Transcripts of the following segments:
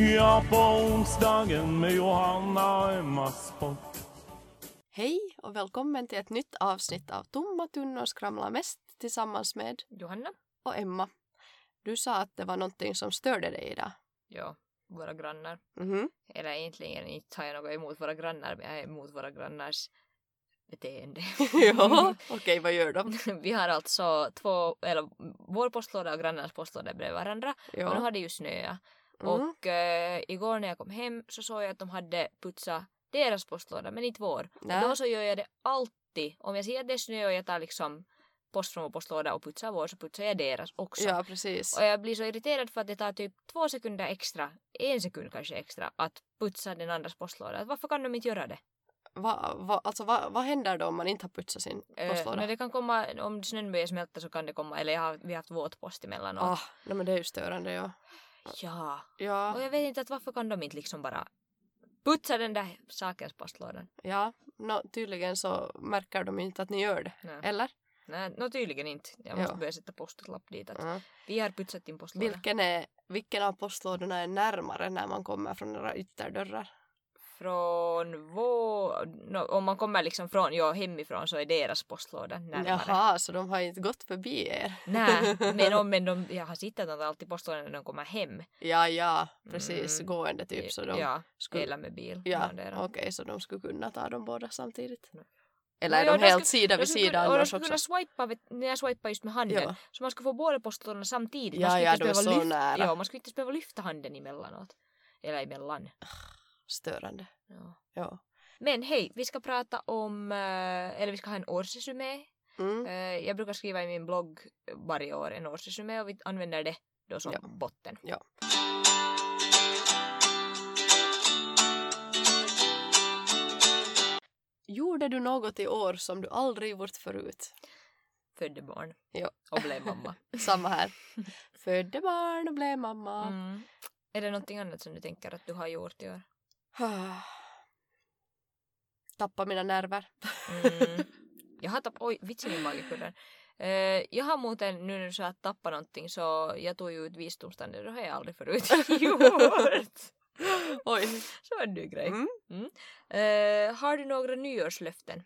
Ja, på onsdagen med Johanna och Emmas podd. Hej och välkommen till ett nytt avsnitt av Tomma tunnor skramlar mest tillsammans med Johanna? och Emma. Du sa att det var någonting som störde dig idag. Ja, våra grannar. Mhm. Eller egentligen inte har jag något emot våra grannar, men jag är emot våra grannars beteende. ja, okej vad gör de? Vi har alltså två, eller vår postlåda och grannarnas postlåda bredvid varandra. Och nu Ja. har det ju snöat. Mm. Och eh, igår när jag kom hem så såg jag att de hade putsat deras postlåda men inte vår. Nä. Och då så gör jag det alltid. Om jag ser att det är snö och jag tar liksom post från vår postlåda och putsar vår så putsar jag deras också. Ja, precis. Och jag blir så irriterad för att det tar typ två sekunder extra, en sekund kanske extra, att putsa den andras postlåda. Att Varför kan de inte göra det? Va, va, alltså, va, vad händer då om man inte har putsat sin Eh, postlåda? men det kan komma, om snön börjar smälta så kan det komma, eller jag har, vi har haft våt post emellanåt. ah, nej, men det är ju störande, ja. Ja. Ja, Och jag vet inte att varför kan de inte liksom bara putsa den där sakens postlådan? ja. No, tydligen så märker de inte att ni gör det. Nej, Eller? Nej no, tydligen inte. Jag måste Ja. börja sätta postlapp dit att Ja. vi har putsat din postlåda. Vilken, är, vilken av postlådorna är närmare när man kommer från några ytterdörrar? Från. No, om man kommer liksom från, ja hemifrån så är deras postlåda närmare. Jaha, så de har inte gått förbi er? Nej, men, om, men de, jag har sett att de alltid postlådan när de kommer hem. Ja, ja, precis. Mm. gående typ. Så de ja, skulle, eller med bil. ja, okej, så de skulle kunna ta dem båda samtidigt? Nej. Eller är de helt skulle- sida vid skulle sida kunna- och de annars skulle också? kunna swipa, vet, när jag swipar just med handen. Ja. Så man ska få båda postlådorna samtidigt. Ja, skulle ja, de är så lyfta, nära. Ja, man skulle inte behöva lyfta handen emellanåt. Eller emellan. Störande. Ja. Ja. Men hej, vi ska prata om, eh, eller vi ska ha en årsresumé. Mm. Eh, Jag brukar skriva i min blogg varje år en årsresumé och vi använder det då som Ja. botten. Ja. Gjorde du något i år som du aldrig gjort förut? Födde barn Ja. och blev mamma. Samma här. Födde barn och blev mamma. Mm. Är det någonting annat som du tänker att du har gjort i år? Tappa mina nerver. Mm. Jag har tappat, oj vitsi min mage. Eh, jag har muuten nu när du sa att tappa någonting så jag tog ju ut visdomständer, det har jag aldrig förut gjort. Oj. Så en ny grej. Mm. Eh, har du några nyårslöften?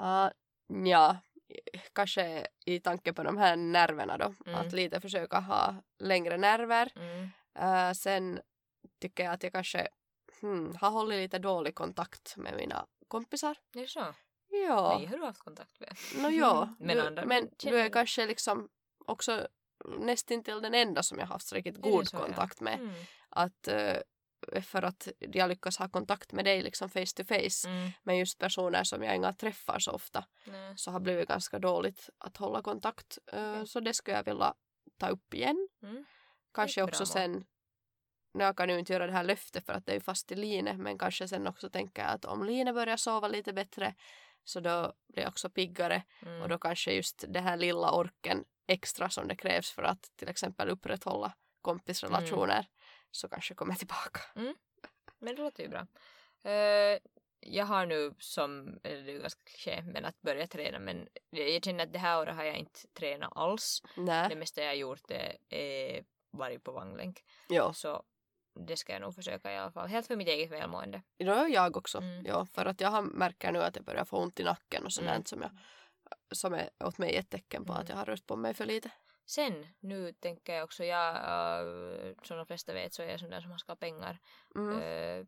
Uh, ja, kanske i tanke på de här nerverna då. Mm. Att lite försöka ha längre nerver. Mm. Uh, sen tycker jag att jag kanske hmm, har hållit lite dålig kontakt med mina kompisar. Är det så? Ja, Mig har du haft kontakt med. no, ja. Men du, andra men du är kanske liksom också nästintill den enda som jag har haft riktigt god så, ja? kontakt med. Mm. Att, uh, för att jag lyckas ha kontakt med dig liksom face to face. Mm. Men just personer som jag inga träffar så ofta Nej. så har blivit ganska dåligt att hålla kontakt. Eh, Okej. Så det skulle jag vilja ta upp igen. Mm. Kanske också sen, nu jag kan ju inte göra det här löftet för att det är ju fast i Line, men kanske sen också tänka att om Line börjar sova lite bättre så då blir jag också piggare Mm. och då kanske just det här lilla orken extra som det krävs för att till exempel upprätthålla kompisrelationer Mm. så kanske kommer tillbaka. Men det låter ju bra. Eh, jag har nu som, eller det är ganska kliché, men att börja träna men jag jag känner att det här året har jag inte tränat alls. Det Nej, mesta jag har gjort är, är varit på vagnlänk. ja. Så det ska jag nog försöka i alla fall. Helt för mitt eget välmående. Det jag också. Mm. Ja, för att jag har- märker nu att jag börjar få ont i nacken och sånt Mm. som, jag, som är åt mig ett tecken på Mm. att jag har rört på mig för lite. Sen, nu tänker jag också, jag, äh, som de flesta vet så är jag sån där som ska ha pengar. Mm. Eh,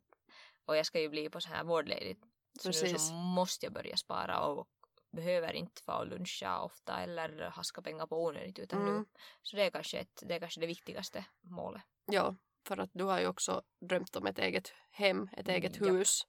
och jag ska ju bli på så här vårdledigt. Så nu Precis. så måste jag börja spara och behöver inte få luncha ofta eller haska pengar på onödigt utan Mm. nu. Så det är, kanske ett, det är kanske det viktigaste målet. Ja, för att du har ju också drömt om ett eget hem, ett eget Mm, hus.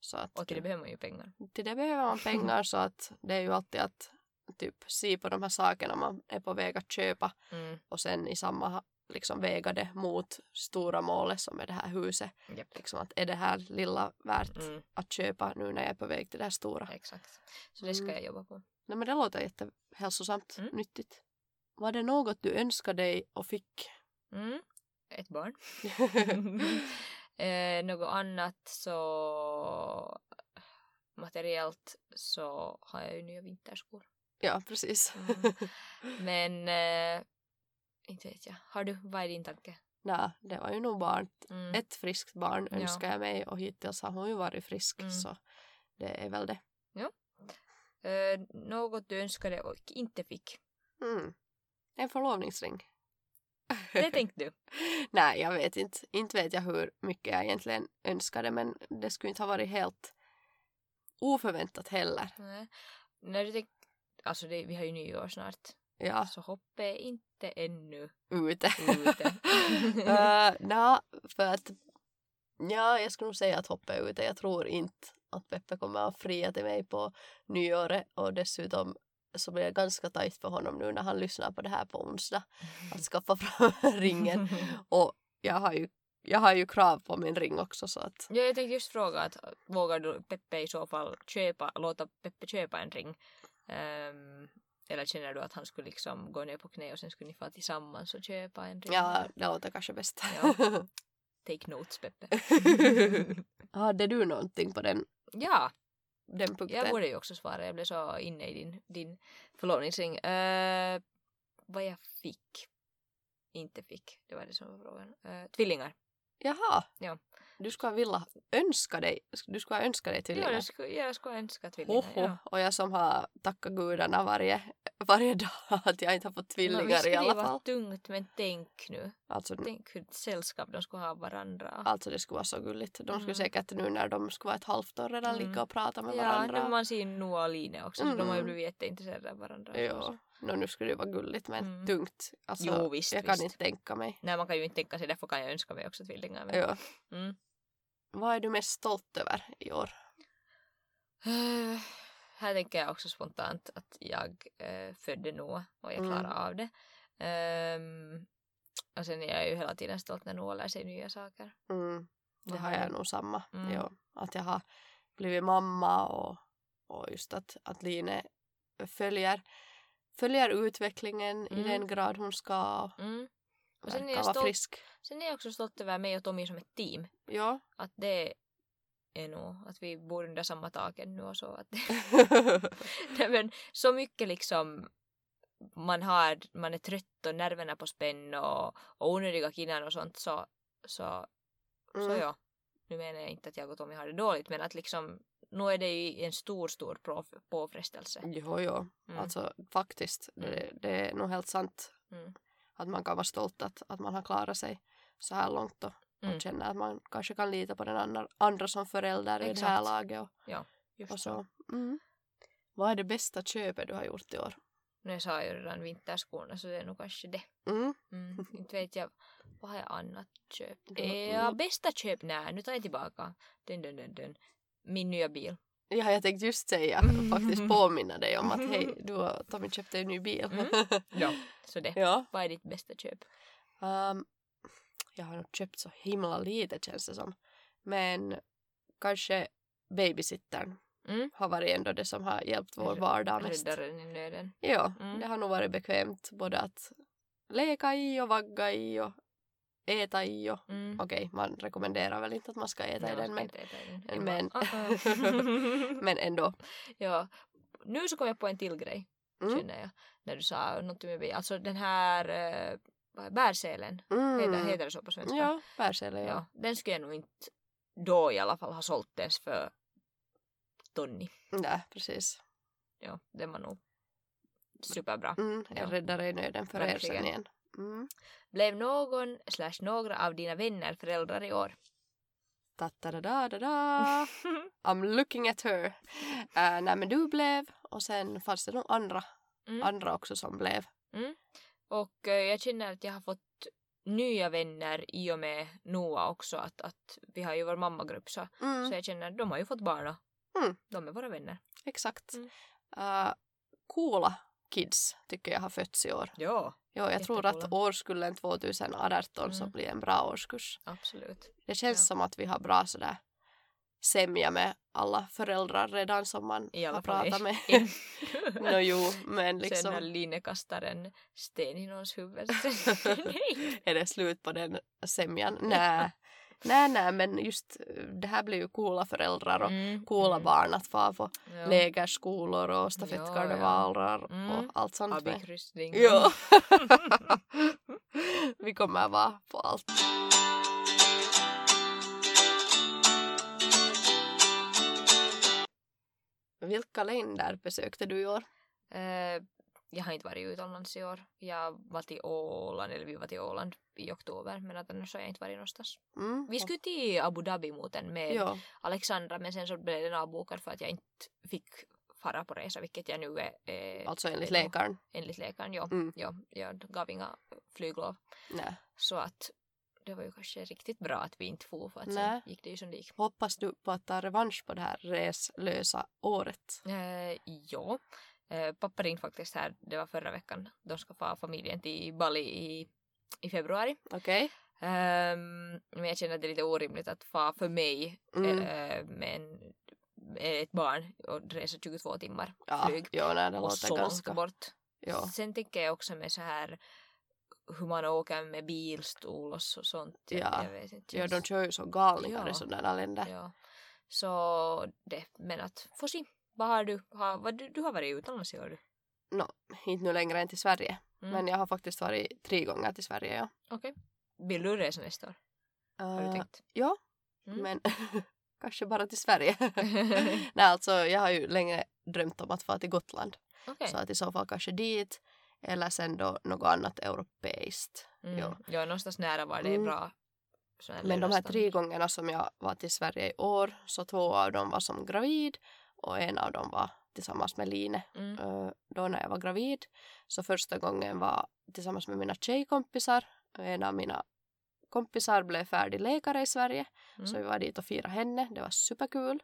Så att Och till det behöver man ju pengar. till det behöver man pengar så att det är ju alltid att typ se på de här sakerna man är på väg att köpa Mm. och sen i samma, liksom väga det mot stora målet som är det här huset. Japp. Liksom att är det här lilla värt Mm, att köpa nu när jag är på väg till det här stora? exakt. Så det ska Mm. jag jobba på. Nej men det låter jättehälsosamt, Mm. nyttigt. Var det något du önskade dig och fick? Mm. Ett barn. eh, något annat så materiellt så har jag ju nya vinterskor. ja, precis. Mm. Men eh, inte vet jag. Har du, vad är din tanke? Nej, det var ju nog barn. Mm. Ett friskt barn Ja. önskar jag mig och hittills har hon ju varit frisk Mm. så det är väl det. Eh, något du önskade och inte fick. Mm. En förlovningsring. Det tänkte du. Nej, jag vet inte. Inte vet jag hur mycket jag egentligen önskade men det skulle inte ha varit helt oförväntat heller. Nej. När du tänk, alltså det, vi har ju nyår snart. Ja, Så hoppet är inte ännu ute. ute. uh, Nja, för att ja, jag skulle nog säga att hoppet är ute. Jag tror inte att Peppe kommer att fria till mig på nyåret och dessutom så blir det ganska tajt för honom nu när han lyssnar på det här på onsdag att skaffa fram ringen och jag har ju jag har ju krav på min ring också så att Ja, jag tänkte just fråga att vågar du Peppe i så fall köpa, låta Peppe köpa en ring? Ehm, eller känner du att han skulle liksom gå ner på knä och sen skulle ni få tillsammans och köpa en ring? ja, det låter kanske bäst. Ja. Take notes Peppe. Hade du någonting på den, ja, den punkten? jag borde ju också svara. Jag blev så inne i din, din förlovningsring. Uh, vad jag fick. Inte fick, det var det som var frågan. Eh, tvillingar. Jaha. Ja. Du skulle vilja önska dig, du skulle ha önskat dig Ja, tvillingar. jag skulle, jag skulle önska tvillingar. Ja. Och jag som har tackat gudarna varje, varje dag att jag inte har fått tvillingar i skulle alla det vara fall. tungt men tänk nu. Alltså, Tänk hur sällskap de skulle ha varandra. alltså det skulle vara så gulligt. De skulle Mm. säkert nu när de skulle vara ett halvt år redan Mm. ligga och prata med Ja, varandra. nu man ser Noah och Line också, så de har ju Mm. blivit jätteintresserade av varandra. Ja, no, nu skulle det vara gulligt men Mm. tungt. Alltså, Jo, visst, jag kan visst. inte tänka mig. Nej, man kan ju inte tänka sig, därför kan jag önska mig också tvillingar. Men... Ja. Mm. Vad är du mest stolt över i år? Eh, här tänker jag också spontant att jag uh, födde Noah och jag Mm. klarade av det. Ehm, och sen är jag ju hela tiden stolt när Noah lär sig nya saker. Mm. Det har jag nog samma. Mm. Ja, att jag har blivit mamma och, och just att, att Line följer, följer utvecklingen i Mm. den grad hon ska Mm. Och sen är jag stolt- frisk. Sen är jag också stolt över mig och Tommy som ett team. Ja. Att det är nog att vi bor under samma tak nu och så. Att Nej, men så mycket liksom man har, man är trött och nerverna på spänn och, och onödiga kinnan och sånt så, så, så Mm. ja. Nu menar jag inte att jag och Tommy har det dåligt men att liksom nu är det ju en stor, stor påfrestelse. Jo, jo. Mm. Alltså faktiskt. Det, det är nog helt sant. Mm. Att man kan vara stolt att, att man har klarat sig så här långt och, Mm. och känna att man kanske kan lita på den andra, andra som förälder i det här Exakt. laget. Och, Just och så. Mm. Vad är det bästa köpet du har gjort i år? Nu sa jag redan vinterskorna så det är nog kanske det. Mm. Mm. Inte vet jag. Vad har jag annat köpt? Har- Ja, bästa köp? Nej, nu tar jag tillbaka. Dun, dun, dun, dun. Min nya bil. Ja, jag tänkte just säga, faktiskt påminna dig om att hej, du och Tommy köpte en ny bil. Mm. Ja. Så det. ja. Vad är ditt bästa köp? Ehm, jag har nog köpt så himla lite känns det som. Men kanske babysittern Mm. har varit ändå det som har hjälpt vår vardag mest. Räddaren i nöden. Ja, Mm. det har nog varit bekvämt både att leka i och vagga i och äta i och Mm. okej, man rekommenderar väl inte att man ska äta i Nej, man den men, i den. Men, men ändå. ja. Nu så kom jag på en till grej, Mm. känner jag. När du sa någonting med bil. Alltså den här uh, vad är- bärselen. Mm. Heter, heter det så på svenska? Ja, bärsele ja. ja. Den skulle jag nog inte då i alla fall ha sålt ens för tonni. Nej, precis. Ja, den var nog superbra. Mm, en Ja. räddare i nöden för er sen igen. Mm. Blev någon slash några av dina vänner föräldrar i år? Da, da, da, da, da. I'm looking at her. Uh, nej men du blev och sen fanns det nog andra, Mm. andra också som blev. Och eh, jag känner att jag har fått nya vänner i och med Noah också. Att, att vi har ju vår mammagrupp så, Mm, så jag känner att de har ju fått barn och Mm. de är våra vänner. exakt. Mm. Uh, coola kids tycker jag har fötts i år. Ja. Jo, jag tror att årskullen 2018 så Mm. blir en bra årskurs. Absolut. Det känns Ja. som att vi har bra sådär sämja med alla föräldrar redan som man I alla har pratat med. no, jo, men Sen när liksom Line kastar en sten i någons huvud. är det slut på den sämjan. Nej, nej, nej, men just eh, det här blir ju coola föräldrar och Mm, coola mm. barn att få på Ja. lägerskolor och stafettkarnevaler Mm. och allt sånt. med. Abikryssning. Ja. Vi kommer vara på allt. Vilka länder besökte du i år? Eh, jag har inte varit utomlands i år. Jag var till Åland, eller vi var till Åland i oktober, men att annars har jag inte varit någonstans. Mm. Vi skulle till Abu Dhabi mot en med Ja, Alexandra, men sen så blev den avbokad för att jag inte fick fara på resa, vilket jag nu är... Eh, alltså enligt läkaren. Enligt läkaren, ja. Mm. ja. Jag gav inga flyglov. Nej. Så att det var ju kanske riktigt bra att vi inte for för att Nej. sen gick det ju som det gick. Hoppas du på att ta revansch på det här reslösa året? Eh, ja. Eh, pappa ringde faktiskt här, det var förra veckan. De ska få familjen till Bali i, i februari. Okej? Ehm, men jag känner att det är lite orimligt att få för mig Mm. eh, med, en, med ett barn och resa 22 timmar Ja, flyg. jo, nej, det och så långt ganska... bort. Ja. Sen tänker jag också med så här hur man åker med bilstol och så, sånt. Ja. Jag vet inte. ja, de kör ju så galningar i Ja. sådana länder. ja. Så det, men att få se. Vad har du? Har, vad, du, du har varit utomlands i år du? No, inte nu längre än till Sverige. Mm. Men jag har faktiskt varit tre gånger till Sverige, ja. Okej. Vill du resa nästa år? Har du Eh, tänkt? ja, Mm. men kanske bara till Sverige. Nej, alltså jag har ju länge drömt om att få till Gotland. Okej. Så att i så fall kanske dit. Eller sen då något annat europeiskt. Mm. ja. Ja, någonstans nära var det Mm. bra. Men de här tre gångerna som jag var till Sverige i år så två av dem var som gravid och en av dem var tillsammans med Line. Mm. Då när jag var gravid så första gången var tillsammans med mina tjejkompisar. En av mina kompisar blev färdig läkare i Sverige Mm. så vi var dit och firade henne. Det var superkul.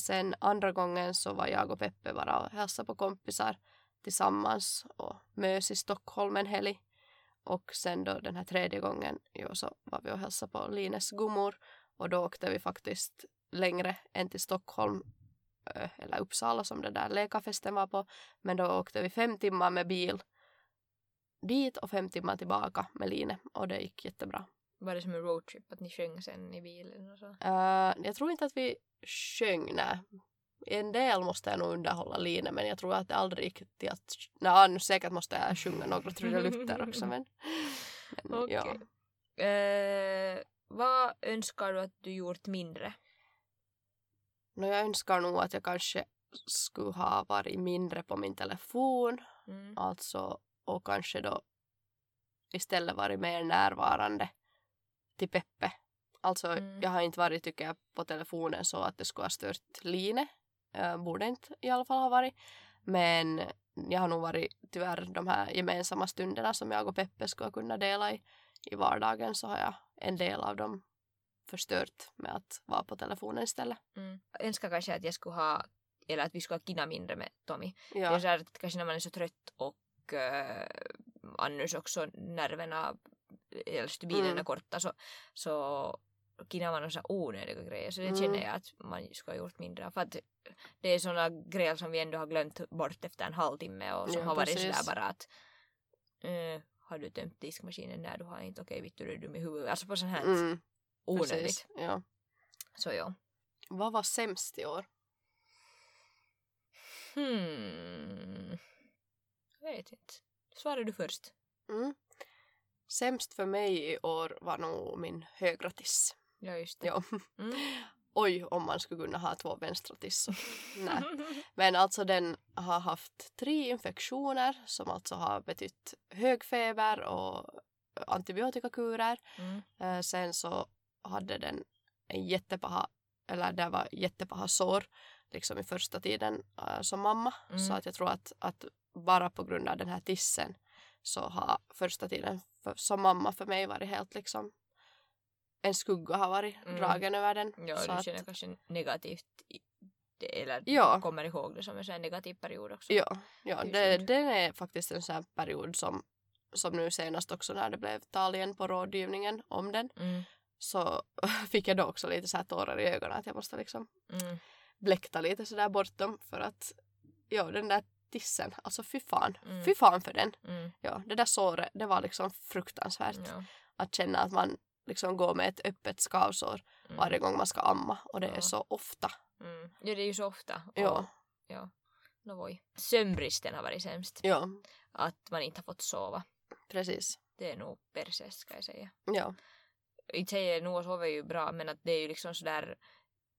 Sen andra gången så var jag och Peppe bara och hälsade på kompisar tillsammans och mös i Stockholm en helg. Och sen då den här tredje gången jo, så var vi och hälsade på Lines gummor och då åkte vi faktiskt längre än till Stockholm eller Uppsala som det där läkarfesten var på. Men då åkte vi fem timmar med bil dit och fem timmar tillbaka med Line och det gick jättebra. Var det som en roadtrip? Att ni sjöng sen i bilen och så? Eh, jag tror inte att vi sjöng, nej. En del måste jag nog underhålla Line men jag tror att det aldrig gick till att... Nej, nu säkert måste jag sjunga några trudelutter också men... men Okej. ja. Eh, vad önskar du att du gjort mindre? No, jag önskar nog att jag kanske skulle ha varit mindre på min telefon Mm. alltså och kanske då istället varit mer närvarande till Peppe. Alltså Mm. jag har inte varit tycker jag på telefonen så att det skulle ha stört Line. Uh, borde inte i alla fall ha varit. Men jag har nog varit tyvärr de här gemensamma stunderna som jag och Peppe skulle kunna dela i, i vardagen så har jag en del av dem förstört med att vara på telefonen istället. Mm. Jag önskar kanske att jag skulle ha, eller att vi skulle ha kina mindre med Tommy. Det är Ja, så här att kanske när man är så trött och uh, annars också nerverna, eller stubinen Mm. är korta så, så kinar man så här onödiga grejer. Så det Mm. känner jag att man skulle ha gjort mindre. För att det är såna grejer som vi ändå har glömt bort efter en halvtimme och som Ja, har varit precis. sådär bara att eh, har du tömt diskmaskinen? Nej, du har inte. Okej, vittu, du är dum i huvudet. Alltså på sånt här mm, onödigt. precis. Ja. Så ja. Vad var sämst i år? Hmm. Jag vet inte. Svarar du först? Mm. Sämst för mig i år var nog min högra tiss. Ja, just det. Ja. Mm. Oj, om man skulle kunna ha två vänstra tissar. Nej. Men alltså den har haft tre infektioner som alltså har betytt hög feber och antibiotikakurer. Mm. Eh, sen så hade den en jättepaha, eller det var jättepaha sår liksom i första tiden eh, som mamma. Mm. Så att jag tror att, att bara på grund av den här tissen så har första tiden för, som mamma för mig varit helt liksom en skugga har varit Mm. dragen över den. Ja, så du att, känner kanske negativt det, eller Ja. kommer ihåg det som en sån negativ period också. ja, ja Det det, den är faktiskt en sån period som, som nu senast också när det blev tal igen på rådgivningen om den Mm. så fick jag då också lite så här tårar i ögonen att jag måste liksom Mm. bläkta lite sådär bortom för att ja den där tissen, alltså fy fan, Mm. fy fan för den. Mm. Ja, det där såret, det var liksom fruktansvärt Ja. att känna att man liksom går med ett öppet skavsår Mm. varje gång man ska amma och det är Ja. så ofta. Mm. Ja, det är ju så ofta. Och, Ja, ja. No. Sömnbristen har varit sämst. ja, Att man inte har fått sova. precis. Det är nog perses ska jag säga. Ja, Inte säger nog sover ju bra men att det är ju liksom sådär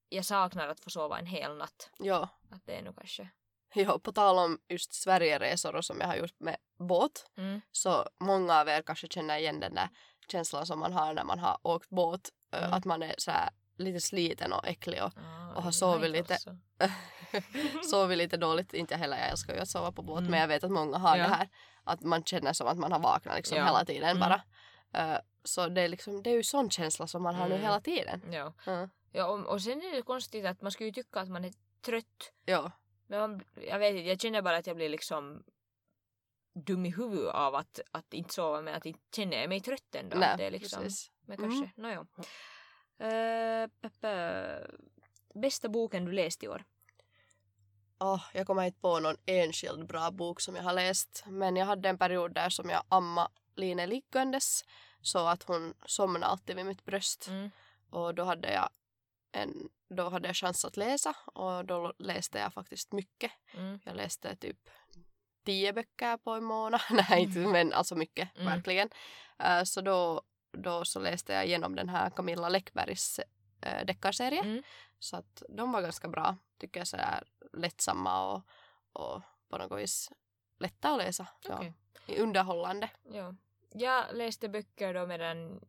jag saknar att få sova en hel natt. ja. Att det är nog kanske. Ja, på tal om just Sverigeresor och som jag har gjort med båt Mm. så många av er kanske känner igen den där känslan som man har när man har åkt båt. ö, Mm. Att man är så här lite sliten och äcklig och Ah, Och har sovit lite. sovit lite dåligt. Inte heller, jag älskar ju att sova på båt Mm. men jag vet att många har Ja. det här. Att man känner som att man har vaknat liksom Ja. hela tiden Mm. bara. Ö, så det är, liksom, det är ju sån känsla som man har nu Mm. hela tiden. Ja. Ja. ja och, och sen är det konstigt att man skulle ju tycka att man är trött. Ja, Men man, jag vet inte, jag känner bara att jag blir liksom dum i huvudet av att, att inte sova men att inte känner jag mig trött ändå. nej, det är liksom, precis. men Mm. kanske, nåjo. Uh, bästa boken du läst i år? Åh, jag kommer inte på någon enskild bra bok som jag har läst. Men jag hade en period där som jag amma Line liggandes. Så att hon somnade alltid vid mitt bröst. Mm. Och då hade jag en, då hade jag chans att läsa. Och då läste jag faktiskt mycket. Mm. Jag läste typ tio böcker på en månad. Nej, inte, men alltså mycket, Mm. verkligen. Eh, så då, då så läste jag igenom den här Camilla Läckbergs uh, deckarserie. Mm. Så att de var ganska bra, tycker jag, sådär lättsamma och, och på något vis lätta att läsa. Okej. Ja. Underhållande. Ja. Jag läste böcker då medan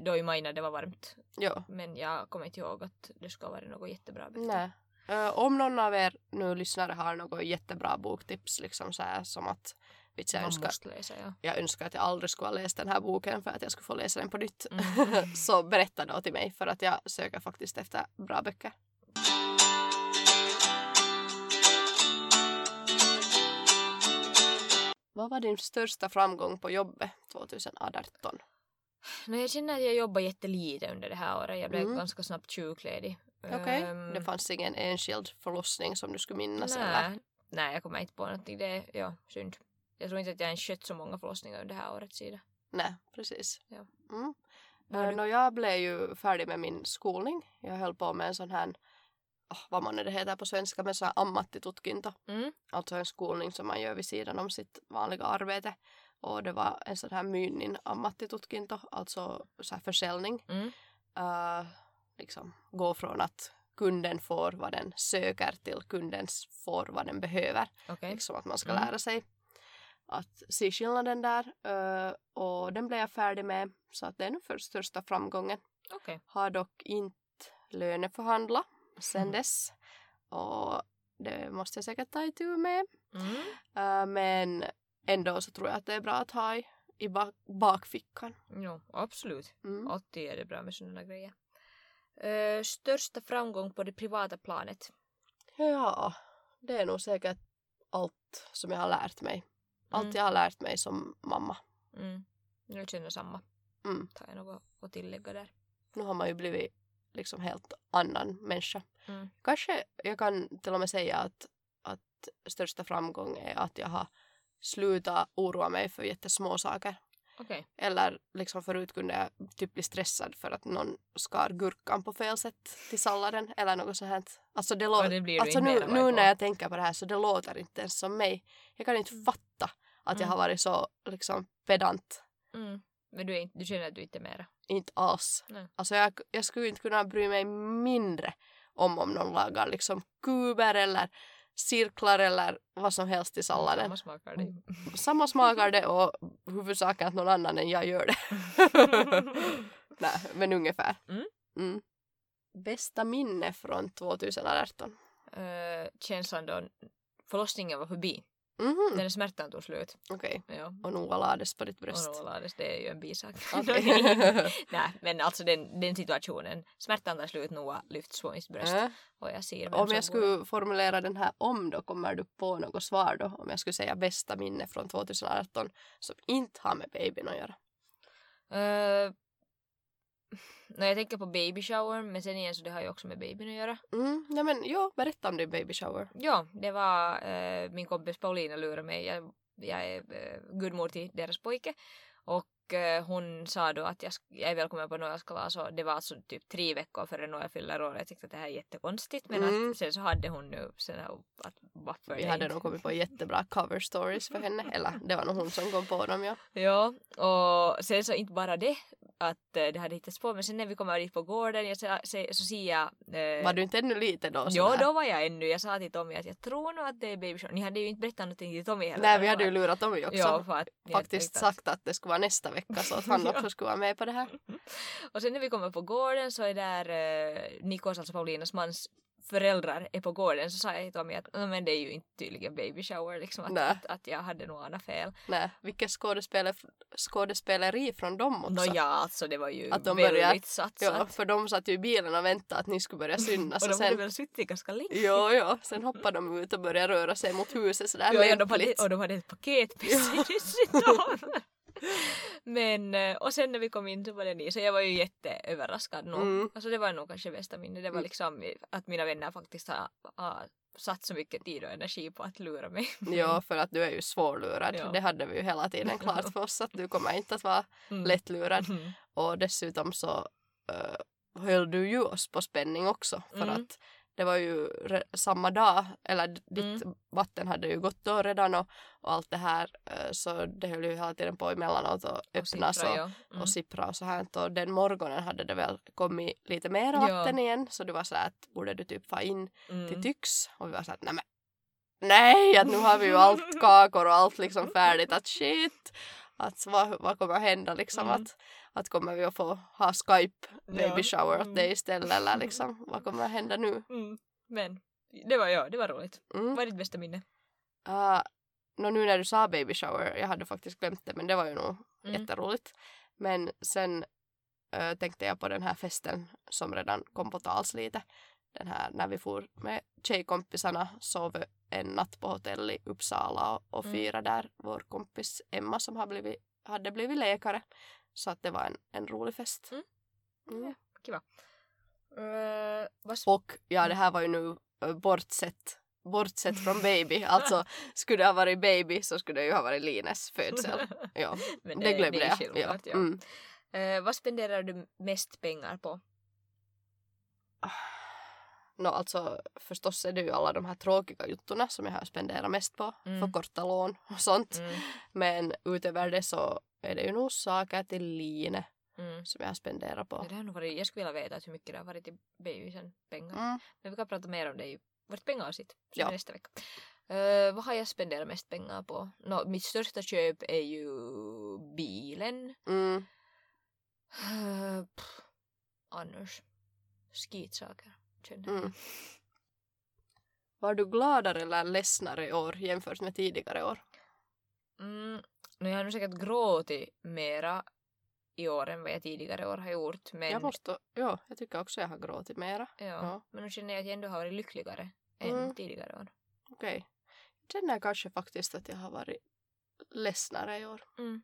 då i maj när det var varmt. Ja. Men jag kommer inte ihåg att det ska vara något jättebra böcker. Nej. Eh, om någon av er nu lyssnare har något jättebra boktips, liksom så här, som att vet jag, önskar, läsa, ja. jag önskar att jag aldrig skulle ha läst den här boken för att jag skulle få läsa den på nytt. Mm. så berätta då till mig för att jag söker faktiskt efter bra böcker. Vad var din största framgång på jobbet 2018? No, jag känner att jag jobbar jättelite under det här året. Jag blev Mm. ganska snabbt sjukledig. Okej, Ehm, det fanns ingen enskild förlossning som du skulle minnas nej, eller? nej, jag kommer inte på någonting. Det är ja, synd. Jag tror inte att jag ens skött så många förlossningar under det här året sida. Nej, precis. Ja. Mm. Eh, du? nå, jag blev ju färdig med min skolning. Jag höll på med en sån här, oh, vad man nu det heter på svenska, med sån här ammattitutkinto. Mm. Alltså en skolning som man gör vid sidan om sitt vanliga arbete. Och det var en sån här myynnin ammattitutkinto, alltså så här försäljning. Mm. Uh, liksom gå från att kunden får vad den söker till kunden får vad den behöver. Okej. Liksom att man ska Mm. lära sig att se skillnaden där. eh, och den blev jag färdig med. Så att det är nog för största framgången. Okej. Har dock inte löneförhandlat sen Mm. dess. Och det måste jag säkert ta itu med. Mm. Eh, men ändå så tror jag att det är bra att ha i, i bak, bakfickan. Jo, absolut. Mm. Alltid är det bra med sådana grejer. Eh, största framgång på det privata planet? Ja, det är nog säkert allt som jag har lärt mig. Allt Mm. jag har lärt mig som mamma. Mm. Jag känner samma. Mm. Tar jag något att tillägga där. Nu har man ju blivit liksom helt annan människa. Mm. Kanske jag kan till och med säga att, att största framgång är att jag har slutat oroa mig för jättesmå saker. Okej. Eller liksom förut kunde jag typ bli stressad för att någon skar gurkan på fel sätt till salladen eller något sånt här. Alltså, det det alltså nu, nu när jag tänker på det här så det låter inte ens som mig. Jag kan inte fatta att jag Mm. har varit så liksom pedant. Mm. Men du, är inte, du känner att du inte är mera? Inte alls. Nej. Alltså jag, jag skulle inte kunna bry mig mindre om om någon lagar liksom kuber eller cirklar eller vad som helst i salladen. Samma smakar det. Samma smakar det och huvudsaken att någon annan än jag gör det. Nej, men ungefär. Mm. Mm. Bästa minne från 2018? Eh, känslan då förlossningen var förbi. Mhm, Den smärtan tog slut. Okej. Ja. Och Noah lades på ditt bröst. Och Lades, det är ju en bisak. Okej. Nej, men alltså den, den situationen. Smärtan tar slut, Noah lyfts på mitt bröst. Äh, Och jag ser vem Om jag skulle formulera den här om då, kommer du på något svar då? Om jag skulle säga bästa minne från 2018 som inte har med babyn att göra. Uh, när jag tänker på baby shower, men sen igen så det har ju också med babyn att göra. Mm, ja men ja, berätta om din baby shower. Ja, det var eh, min kompis Paulina lurade mig. Jag, jag är uh, gudmor till deras pojke. Och eh, hon sa då att jag, jag är välkommen på Noels kalas och det var alltså typ tre veckor före Noel fyller år. Jag tyckte att det här är jättekonstigt men Mm. att sen så hade hon nu sen att varför Vi hade nog kommit på jättebra cover stories för henne. Eller det var nog hon som kom på dem ja. Ja, och sen så inte bara det att eh, det hade hittats på men sen när vi kommer dit på gården jag, så, så, ser jag eh, Var du inte ännu lite då? Jo, då var jag ännu. Jag sa till Tommy att jag tror nog att det är baby shower. Ni hade ju inte berättat någonting till Tommy heller. Nej, vi hade ju lurat ju också. Ja, för att Faktiskt sagt att det skulle vara nästa vecka så att han Ja. också skulle vara med på det här. Och sen när vi kommer på gården så är där eh, Nikos, alltså Paulinas mans föräldrar är på gården så sa jag till Tommy att "Nej, men det är ju inte tydligen baby shower liksom att, att, att jag hade nog anat fel. Nej, vilket skådespelare, skådespeleri från dem också. Nå ja, alltså det var ju Att de väldigt börjar- satsat. Ja, för de satt ju i bilen och väntade att ni skulle börja synas. och de hade väl suttit ganska länge. jo, jo, sen hoppade de ut och började röra sig mot huset sådär Ja, ja, lämpligt. och de hade ett paket sig dessutom. Men, eh, och sen när vi kom in så var det ni, så jag var ju jätteöverraskad nog. Mm. Alltså det var nog kanske bästa minne. Det var Mm. liksom att mina vänner faktiskt har, har satt så mycket tid och energi på att lura mig. Ja, för att du är ju svårlurad. Ja. Det hade vi ju hela tiden klart för oss att du kommer inte att vara Mm. lättlurad. Mm. Och dessutom så uh, höll du ju oss på spänning också. För Mm. att det var ju samma dag, eller ditt Mm. vatten hade ju gått då redan och, och allt det här. eh, så det höll ju hela tiden på emellanåt Och öppnas sippra, och, ja. Mm. och sippra och så här. Och den morgonen hade det väl kommit lite mera Ja. vatten igen. Så du var så här att borde du typ få in Mm. till Tyx? Och vi var så här att nej men nej, att nu har vi ju allt kakor och allt liksom färdigt. Att shit, att vad, vad kommer hända liksom? Mm. Att, att kommer vi att få ha Skype baby shower åt Mm. dig istället eller liksom vad kommer att hända nu? Mm. Men det var, ja, det var roligt. Mm. Vad är ditt bästa minne? Uh, nå nu när du sa baby shower, jag hade faktiskt glömt det men det var ju nog Mm. jätteroligt. Men sen eh, tänkte jag på den här festen som redan kom på tals lite. Den här när vi for med tjejkompisarna, sov en natt på hotell i Uppsala och, och Mm. firade där vår kompis Emma som har blivit, hade blivit läkare. Så att det var en, en rolig fest. Mm. Mm. Kiva. Uh, Och ja, det här var ju nu eh, bortsett bortsett från baby. Alltså skulle det ha varit baby så skulle det ju ha varit Lines födsel. Ja, Men det, glömde det är jag. självklart, ja. Mm. Eh, vad spenderar du mest pengar på? Nå alltså förstås är det ju alla de här tråkiga juttorna som jag har spenderat mest på. Mm. För korta lån och sånt. Mm. Men utöver det så är det ju nog saker till Line Mm. som jag har spenderat på. Det har nog varit, jag skulle vilja veta hur mycket det har varit i babysen pengar. Mm. Men vi kan prata mer om det i vårt pengaavsnitt Ja. nästa vecka. Eh, vad har jag spenderat mest pengar på? Nå, mitt största köp är ju bilen. Mm. Uh, pff, annars skitsaker. Mm. Var du gladare eller ledsnare i år jämfört med tidigare år? Mm. Nu jag har nog säkert gråtit mera i år än vad jag tidigare år har gjort. Men, Jag måste, ja, jag tycker också jag har gråtit mera. ja, ja. men nu känner jag att jag ändå har varit lyckligare än Mm. tidigare år. Okej. Jag känner kanske faktiskt att jag har varit ledsnare i år. Mm.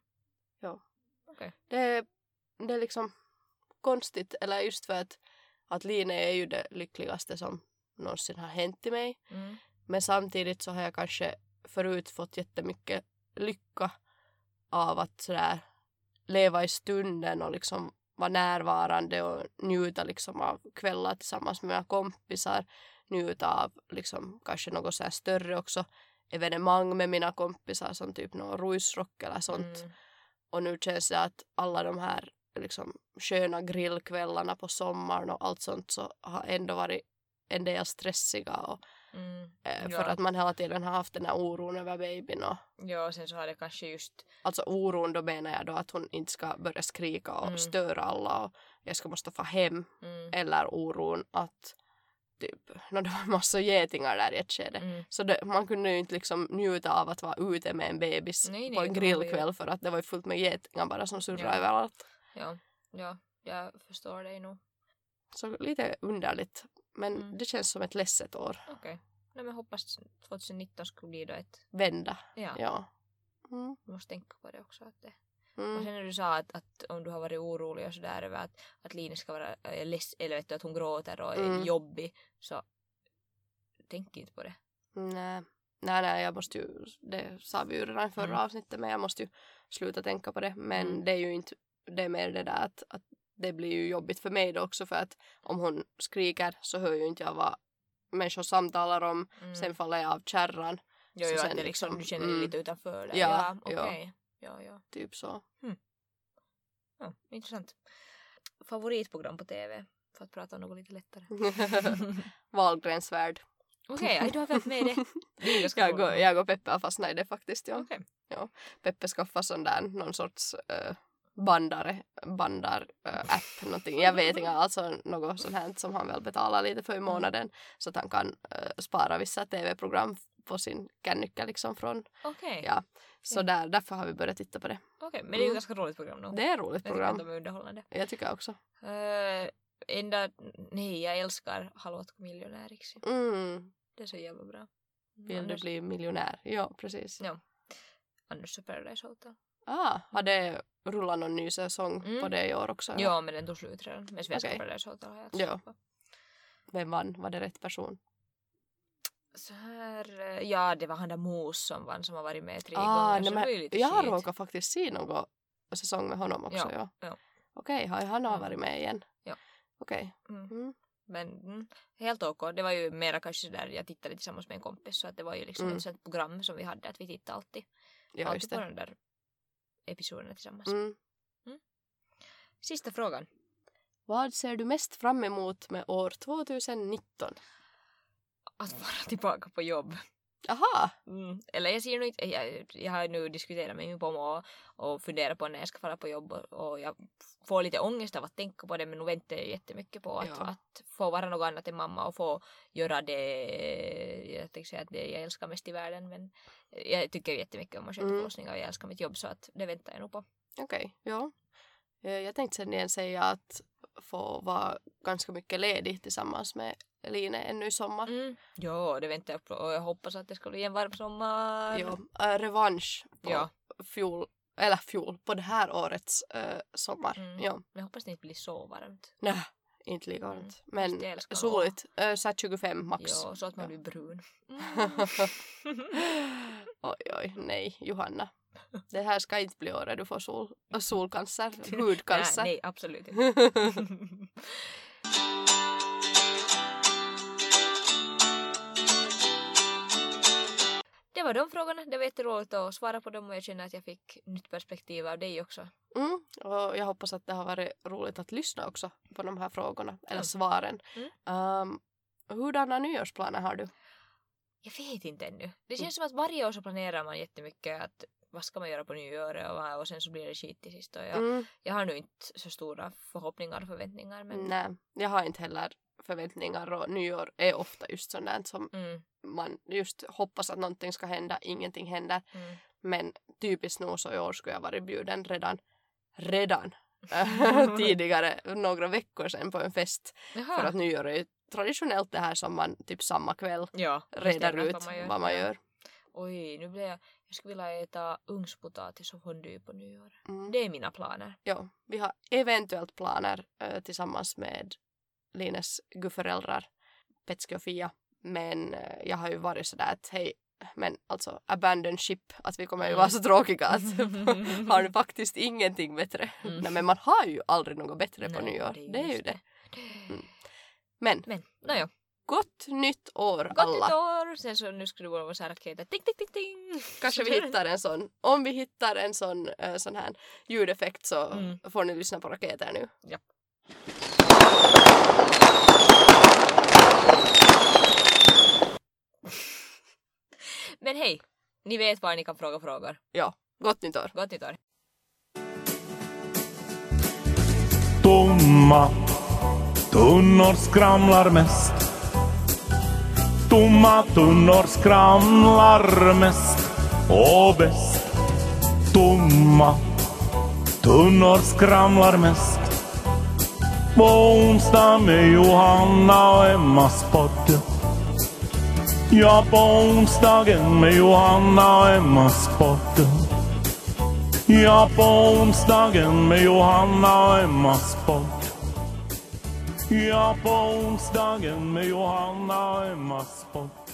Ja. Okej. Det, det är liksom konstigt, eller just för att, att Line är ju det lyckligaste som någonsin har hänt i mig. Mm. Men samtidigt så har jag kanske förut fått jättemycket lycka av att sådär leva i stunden och liksom vara närvarande och njuta liksom av kvällar tillsammans med mina kompisar. Njuta av liksom kanske något så större också evenemang med mina kompisar som typ någon ruisrock eller sånt. Mm. Och nu känns det att alla de här liksom sköna grillkvällarna på sommaren och allt sånt så har ändå varit en del stressiga och Mm. Eh, Ja. För att man hela tiden har haft den här oron över babyn. Och, Ja, och sen så har det kanske just alltså oron då menar jag då att hon inte ska börja skrika och Mm. störa alla och jag ska måste få hem. mm, Eller oron att, typ, no, det var massa getingar där i ett skede. Mm. Så det, man kunde ju inte liksom njuta av att vara ute med en bebis Nej, nej, på en grillkväll för att det var ju fullt med getingar bara som surrade Ja. överallt. Ja, ja, jag förstår dig nog. Så lite underligt. Men Mm. det känns som ett ledset år. Okej. Nej men hoppas 2019 skulle bli då ett... Vända. Ja, Ja. Mm. du måste tänka på det också. Att det... Och Mm. sen när du sa att, att om du har varit orolig och sådär över att, att Line ska vara äh, less, eller vet du, att hon gråter och är Mm. jobbig så tänk inte på det. Nej. nej, nej, jag måste ju, det sa vi ju redan i förra Mm. avsnittet, men jag måste ju sluta tänka på det. Men Mm. det är ju inte, det är mer det där att, att det blir ju jobbigt för mig då också för att om hon skriker så hör ju inte jag vad människor samtalar om. Mm. Sen faller jag av kärran, jo, så jo, sen att det liksom, liksom, du känner dig mm. lite utanför där. Ja, ja ja. okej. Ja, ja. typ så. ja. Intressant. Favoritprogram på TV? För att prata om något lite lättare. Wahlgrens värld. Okej, okay, du har följt med det. Det Jag, och, roligt. jag och Peppe har fastnat i det faktiskt. Ja. Okej. Peppe skaffade sån där någon sorts uh, bandare, bandar uh, app någonting. Jag vet inte, alltså något sånt här som han väl betalar lite för i månaden så att han kan uh, spara vissa tv-program på sin kännycka liksom från, Okej, ja. Så där, därför har vi börjat titta på det. Okej, men det är ju Mm. ganska roligt program nog. Det är ett roligt Jag tycker att program. de är underhållande. Jag tycker också. Uh, enda, nej jag älskar Hallå att miljonär. Mm. Det är så jävla bra. Vill du annars, bli miljonär? Ja, precis. Ja. så Paradise Hotel. Ah, har det rullat någon ny säsong Mm. på det i år också? eller? Ja men den tog slut redan. Men svenska Okej. Paradise Hotel har jag Ja. på. Vem vann? Var det rätt person? Så här, eh, ja det var han där Mos som vann som har varit med tre Ah, gånger. nej, det men ju lite jag har råkat faktiskt se någon säsong med honom också. Ja, Ja. ja. Okej, har han har Mm. varit med igen? Ja. Okej. Mm. Mm. Men mm, helt okej. Det var ju mera kanske sådär, jag tittade tillsammans med en kompis så att det var ju liksom Mm. ett sånt program som vi hade att vi tittade alltid, Ja, alltid på det. de där episoderna tillsammans. Mm. Sista frågan. Vad ser du mest fram emot med år 2019? Att vara tillbaka på jobb. Aha! Mm. Eller jag ser nog inte, jag, jag har nu diskuterat med min pommo och, och funderat på när jag ska fara på jobb och, och jag får lite ångest av att tänka på det men nu väntar jag jättemycket på att, Ja. att få vara något annat än mamma och få göra det, jag tänkte säga att det jag älskar mest i världen men jag tycker jättemycket om att sköta Mm. förlossningar och jag älskar mitt jobb så att det väntar jag nog på. Okej, ja. Eh, Jag tänkte sen igen säga att få vara ganska mycket ledig tillsammans med Line ännu i sommar. Mm. Ja, det väntar jag på och jag hoppas att det ska bli en varm sommar. Ja, äh, revansch på Ja. fjol, eller fjol, på det här årets äh, sommar. Mm. Ja, Men jag hoppas det inte blir så varmt. nej, inte lika Mm. varmt. Men jag älskar soligt, äh, så här 25 max. Ja, så att man blir brun. oj, oj, nej, Johanna. Det här ska inte bli året du får sol, solcancer, hudcancer. Nej, nej, absolut inte. Det var de frågorna. Det var jätteroligt att svara på dem och jag känner att jag fick nytt perspektiv av dig också. Mm, och jag hoppas att det har varit roligt att lyssna också på de här frågorna, eller Mm. svaren. Mm. Um, hurdana nyårsplaner har du? Jag vet inte ännu. Det känns som att varje år så planerar man jättemycket att vad ska man göra på nyåret och, och sen så blir det skit till sist. Och jag, Mm, jag har nu inte så stora förhoppningar och förväntningar men nej, jag har inte heller förväntningar och nyår är ofta just där som mm, man just hoppas att någonting ska hända, ingenting händer. mm. Men typiskt nog så i år skulle jag varit bjuden redan, redan äh, tidigare, några veckor sedan på en fest. Jaha. För att nyår är ju traditionellt det här som man typ samma kväll ja, reder ut vad man gör. Oj, nu blir jag... Jag skulle vilja äta ugnspotatis och fondue på nyår. Mm. Det är mina planer. Ja, vi har eventuellt planer eh, tillsammans med Lines gudföräldrar Petski och Fia. Men eh, jag har ju varit sådär att hej, men alltså abandon ship, att vi kommer ju vara så tråkiga att har du faktiskt ingenting bättre. Mm. Nej men man har ju aldrig något bättre på Nej, nyår. Det är ju just det. Men Men, nåja. gott nytt år Gott alla. nytt år! Sen så nu skulle det vara så här raketer. Ting, ting, ting, ting. Kanske vi hittar en sån, om vi hittar en sån, eh, sån här ljudeffekt så Mm. får ni lyssna på raketer nu. Ja. Men hej! Ni vet var ni kan fråga frågor. Ja, gott nytt år. Gott nytt år! Tomma tunnor skramlar mest Tomma tunnor skramlar mest och bäst. Tomma tunnor skramlar mest. På onsdag med Johanna och Emmas podd. Ja, på onsdagen med Johanna och Emmas podd. Ja, på onsdagen med Johanna och Emmas podd. Ja, på onsdagen med Johanna och Emmas podd.